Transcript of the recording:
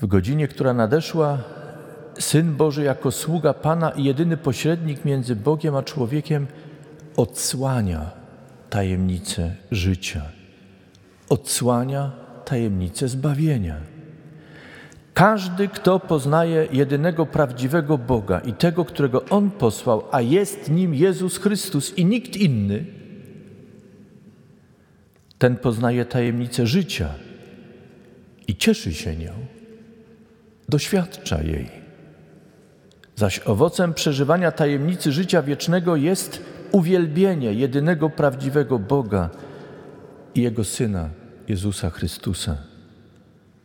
W godzinie, która nadeszła, Syn Boży jako sługa Pana i jedyny pośrednik między Bogiem a człowiekiem odsłania tajemnicę życia, odsłania tajemnicę zbawienia. Każdy, kto poznaje jedynego prawdziwego Boga i tego, którego On posłał, a jest nim Jezus Chrystus i nikt inny, ten poznaje tajemnicę życia i cieszy się nią, doświadcza jej. Zaś owocem przeżywania tajemnicy życia wiecznego jest uwielbienie jedynego prawdziwego Boga i Jego Syna, Jezusa Chrystusa.